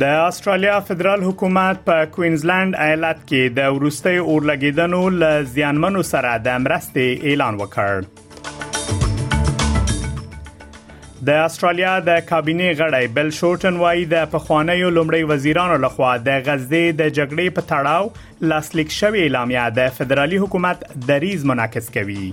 د استرالیا فدرال حکومت په کوینزلند ایالت کې د ورستۍ اورلګیدنو ل زیانمنو سره د مرستې اعلان وکړ د استرالیا د کابینه غړی بل شورټن وایي د پخوانیو لومړی وزیرانو لخوا د غزې د جګړې په تړاو لاسلیک شوی اعلامیه د فدرالي حکومت دریز منعکس کوي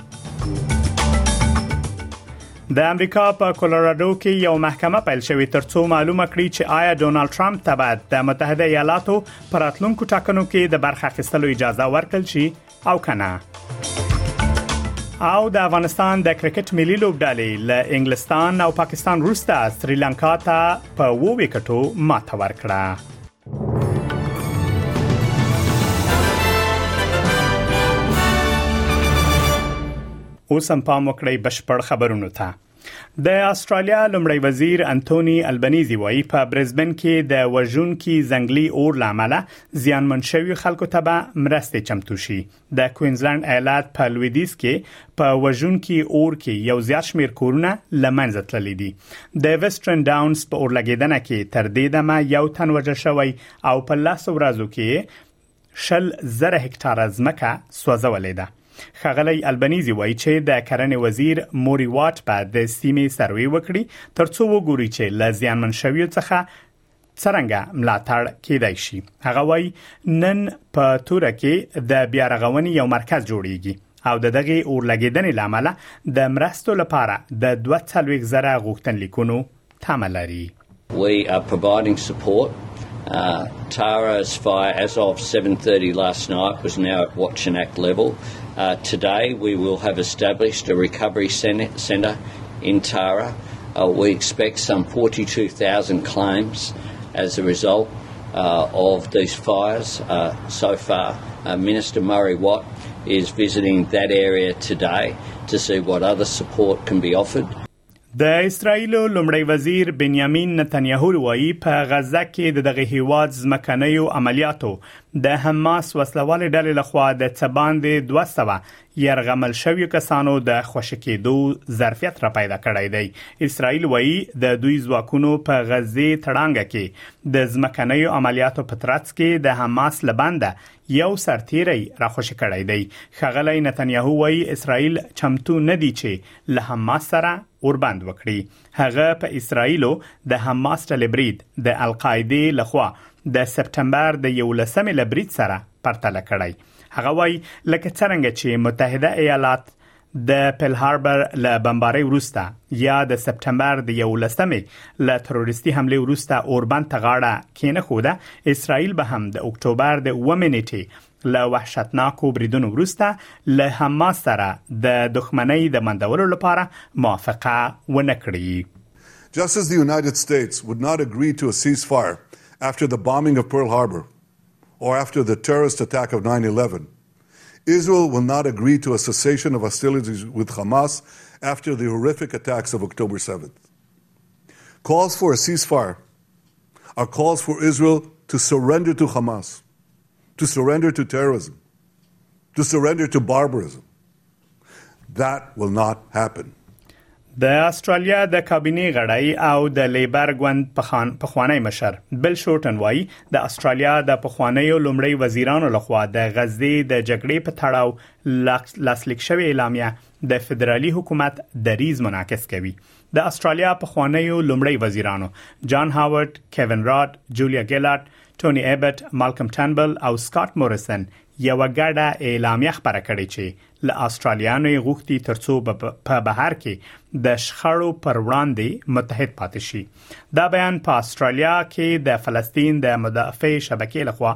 د امریکا په کولورادو کې یو محکمه پیل شوې ترڅو معلومه کړي چې آیا ډونالد ترامپ ته به د متحده ایالاتو پراتلونکو ټاکنو کې د برخه اخیستلو اجازه ورکړي شي او کنه او د افغانستان د کرکټ ملي لوبډلې له انګلستان او پاکستان وروسته سریلانکا ته په وو وکټو ماته ورکړه اوس هم پام وکړئ بشپړ خبرونه ته د استرالیا لمړی وزیر انټونی البنیزی وایي په برزبن کې د وژونکي ځنګلي اور لامل زیانمن شوی خلکو ته به مرستې چمتو شي د کوینزلند ایالت په لویدیس کې په وژونکي اور کې یو زیات شمیر کورونه لمنځه تللي دي د ویسټرن ډاونز په اورلګیدنه کې تر دې دمه یو تن وژل شوی او په لاس ورځو کې شل زره هکتاره ځمکه سوځولې ده ښاغلی البنيزي وایي چې د کرنې وزیر موري واټ به د سیمې سروي وکړي ترڅو وګوري چې له زیانمن شویو څخه څرنګه ملاتړ کېدای شي هغه وایي نن په توره کې د بیا رغونې یو مرکز جوړیږي او د دغه اورلګیدنې لامل د مرستو لپاره د 240 زره غوښتنلیکونو تمه لري We are providing support Uh, Tara's fire, as of 7:30 last night, was now at watch and act level. Uh, today, we will have established a recovery centre in Tara. Uh, we expect some 42,000 claims as a result uh, of these fires uh, so far. Uh, Minister Murray Watt is visiting that area today to see what other support can be offered. د اسرایل لومړی وزیر بنیامین نتنیاهو وایي په غزه کې د دغه هیواد ځمکنیو عملیاتو د حماس وسلوال ډلې لخوا د څه باندې 200 يرغمل شوی کسانو د خوشکېدو ظرفیت را پیدا کړی دی اسرایل وایي د دوی ځواکونو په غزه تړانګه کې د ځمکنیو عملیاتو په ترڅ کې د حماس لبنده یو سرتیری را خوشی کړی دی خغلی نتنیاهو وایي اسرایل چمتو نه دی چې له حماس سره اوربند وکړي هغه په اسرایلو د حماس ډلې برید د القاعده لخوا د سپټمبر د 11 له برید سره پرتله کړی هغه وای لکه څنګه چې متحده ایالات د پل هاربر له بمبارۍ وروسته یا د سپټمبر د 11مې له تروریستي حمله وروسته اوربند ته غاړه کېنه خوده اسرائیل به هم د اکتوبر د 9 نیټه له وحشتناکو بریدونو وروسته له حماس سره د دښمنۍ د مندولو لپاره موافقه ونکړي Just as the United States would not agree to a ceasefire after the bombing of Pearl Harbor or after the terrorist attack of 9 11. Israel will not agree to a cessation of hostilities with Hamas after the horrific attacks of October 7th. Calls for a ceasefire are calls for Israel to surrender to Hamas, to surrender to terrorism, to surrender to barbarism. That will not happen. د استرالیا د کابینه غړی او د لیبر ګوند پخوانی مشر بل شورټن وای د استرالیا د پخوانی لومړی وزیرانو لخوا د غزې د جګړې په تړاو لاسلیک شوی اعلامیه د فدرالي حکومت دریز منعکس کوي د استرالیا پخوانیو لومړی وزیرانو جان هاورد، کیوین راد، جولیا ګیلارد، ټونی ایبټ، مالکم ټرنبل او سکاټ موریسن یو ګډه اعلامیه خبره کړې چې له استرالیانو یې غوښتي ترڅو په بهر کې د شخړو پر وړاندې متحد پاتې شي دا بیان په استرالیا کې د فلسطین د مدافع شبکې لخوا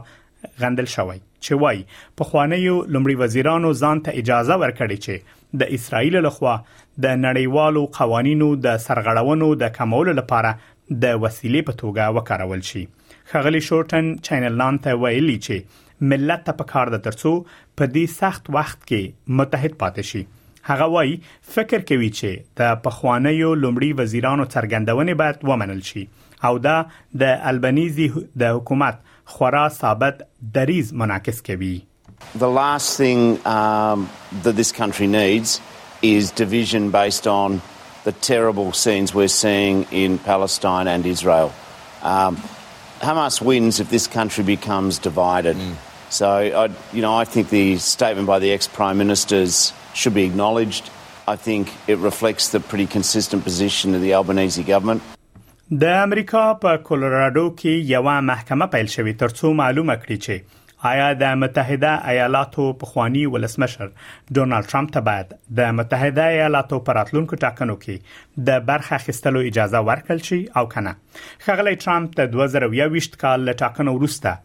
غندل شوی چې وای په خوانیو لمړي وزیرانو ځان ته اجازه ورکړي چې د اسرایل لخوا د نړیوالو قوانینو د سرغړونو د کمولو لپاره د وسیلې په توګه وکارول شي خغلی شورټن چینل نان ته ویلي چې ملت ته پکار د ترڅو په دې سخت وخت کې متحد پاتې شي هغه وای فکر کوي چې د پخوانیو لومړي وزیرانو څرګندونې باید ومنل شي او دا د البنيزي د حکومت خورا ثابت دریز منعکس کوي The last thing um, that this country needs is division based on the terrible scenes we're seeing in Palestine and Israel. Um, Hamas wins if this country becomes divided. Mm. So, I, you know, I think the statement by the ex prime ministers should be acknowledged. I think it reflects the pretty consistent position of the Albanese government. د امریکا په کولورادو کې یو محکمه پیل شوې ترڅو معلومه کړي چې آیا د متحده ایالاتو پخوانی ولسمشر ډونالد ترامپ ته باید د متحده ایالاتو پراتلونکو ټاکنو کې د برخه اخیستلو اجازه ورکړل شي او کنه خغلی ترامپ د 2020 کال له ټاکنو وروسته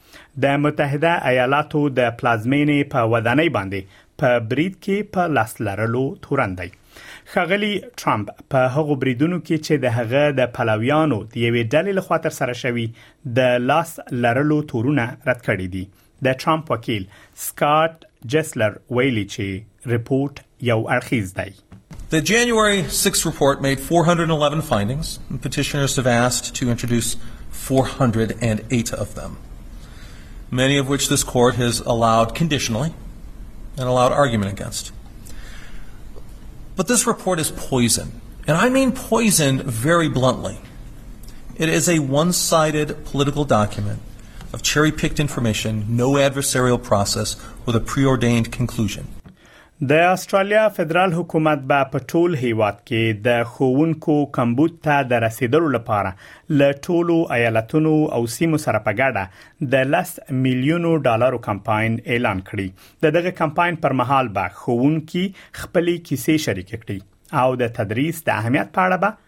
د متحده ایالاتو د پلازمینې په ودانۍ باندې په برید کې په لاس لرلو تورن دی ښاغلی ټرمپ په هغو بریدونو کې چې د هغه د پلویانو د یوې ډلې لخوا تر سره شوي د لاس لرلو تورونه رد کړي دي د ټرمپ وکیل سکاټ جسلر ویلي چې رپورت یو اړخیز دی The January 6 report made 411 findings, and petitioners have asked to introduce 408 of them. many of which this court has allowed conditionally and allowed argument against. But this report is poison, and I mean poison very bluntly. It is a one sided political document of cherry picked information, no adversarial process, with a preordained conclusion. د استرالیا فدرال حکومت به په ټول هیواد کې د ښوونکو کمبود ته د رسیدلو لپاره له ټولو ایالتونو او سیمو سره په ګډه د 10 میلیونو ډالرو کمپاین اعلان کړي د دغه کمپاین پر مهال به ښوونکي خپلې کیسې شریک کړي او د تدریس د اهمیت په اړه به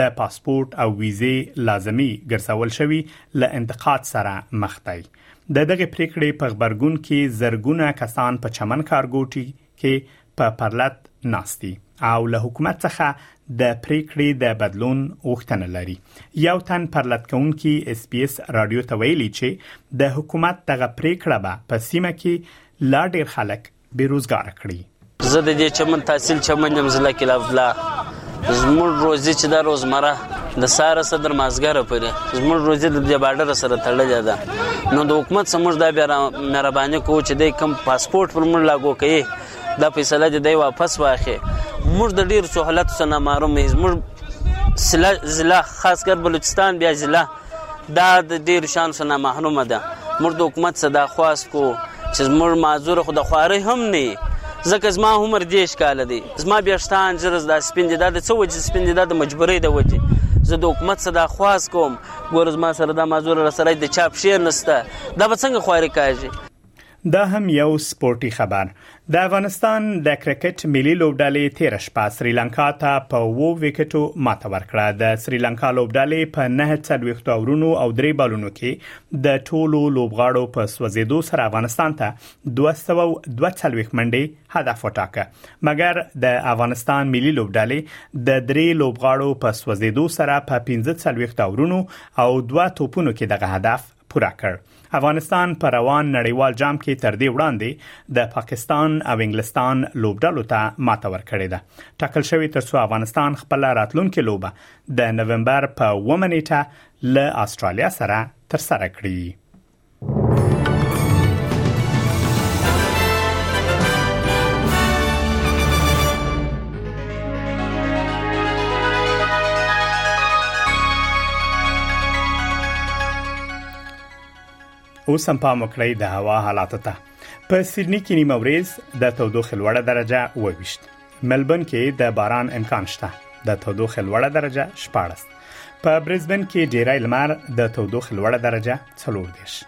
د پاسپورت او ویزې لازمي ګرځول شوي له انتقاد سره مخ دی د دغه پریکړې په خبرګون کې زرګونه کسان په چمن کارګوټي کې په پرلت ناشتي او له حکومت څخه د پریکړې د بدلون غوښتنه لري یو تن پرلت کونکي اس بي اس رادیو ته ویلي چې د حکومت دغه پریکړه به په سیمه کې لا ډیر خلک بې روزګاره کړي. زه د دې چمن تحصیل چمن یم ضلع کلا عبدالله زموږ روزي چې د روزمره د ساره سره در مازګره پرې زموږ روزي د دې بارډر سره تړلې ده نو د حکومت سمور دا بیا مهرباني کو چې د کم پاسپورت پر موږ لاګو کوي دا فیصله دې دی واپس واخی موږ د ډیر سہولت سره محروم یو موږ ضلع خاص کر بلوچستان بیا ضلع دا د ډیر شانس نه محرومه ده مرد حکومت صدا خواست کو چې زمور معذور خو د خواري هم نه زکه زما عمر دیش کال دی زما بیاشتان جرز د سپین دی د څو وجه سپین دی د مجبورې د وجه زه د حکومت صدا خواست کوم ګور زما سره د معذور رسره د چاپ شیر نسته دا به څنګه خواري کاږي دا هم یو سپورټي خبر د افغانستان د کرکټ ملي لوبډلې تیر شپه سریلانکا ته په وو وکټو ماته ورکړه د سریلانکا لوبډلې په 9 اورونو او درې بالونو کې د ټولو لوبغاړو په سوځیدو سره افغانستان ته 222 منډي هدف وټاکه مګر د افغانستان ملي لوبډلې د درې لوبغاړو په سوځیدو سره په 15 اورونو او دوه توپونو کې دغه هدف پوره کړ افغانستان په روان نړیوال جام کې تر دې وړاندې د پاکستان او انګلستان لوبډلو ته ماته ورکړې ده ټاکل شوې ترڅو افغانستان خپل راتلونکي لوبه د نوومبر په 1 نیټه له استرالیا سره تر سره کړي اوس هم پام وکړئ د هوا حالاتو ته په سیدنی کې نیمه ورځ د تودوخې لوړه درجه وویشت ملبن کې د باران امکان شته د تودوخې لوړه درجه 14 په برزبن کې ډیری لمر د تودوخې لوړه درجه 14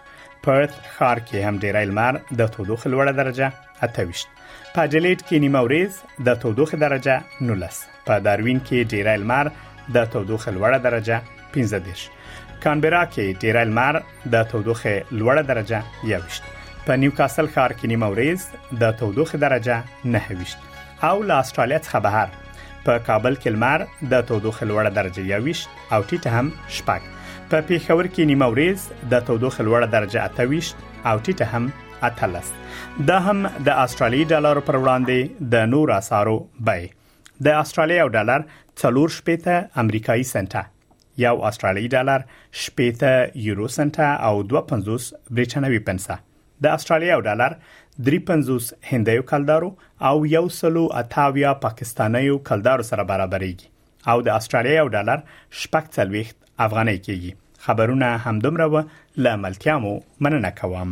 پرت ښار کې هم ډیری لمر د تودوخې لوړه درجه 28 په جلیډ کې نیمه ورځ د تودوخې درجه 19 په داروین کې ډیری لمر د تودوخې لوړه درجه 15 کانبرا کې ډیری لمر د تودوخې لوړه درجه 21 په نیوکاسل ښار کې نیمه ورځ د تودوخې درجه 9 او له استرالیا څخه بهر په کابل کې لمر د تودوخې لوړه درجه 21 او ټیټه هم شپږ په پیښور کې نیمه ورځ د تودوخې لوړه درجه 28 او ټیټه هم اتلس دا هم د استرالیي ډالر پر وړاندې د نور اسعارو بیه د استرالیا یو ډالر 4 شپېته امریکایي سنټه یو استرالیي ډالر شپېته یورو سنټه او 250 بریټانوي پنسه د استرالیا یو ډالر 350 هندیو کلدارو او یو سلو اتاویا پاکستانیو کلدارو سره برابرېږي او د استرالیا یو ډالر شپږ څلوېښت افغانۍ کېږي خبرونه همدومره و له ملتیا مو مننه کوم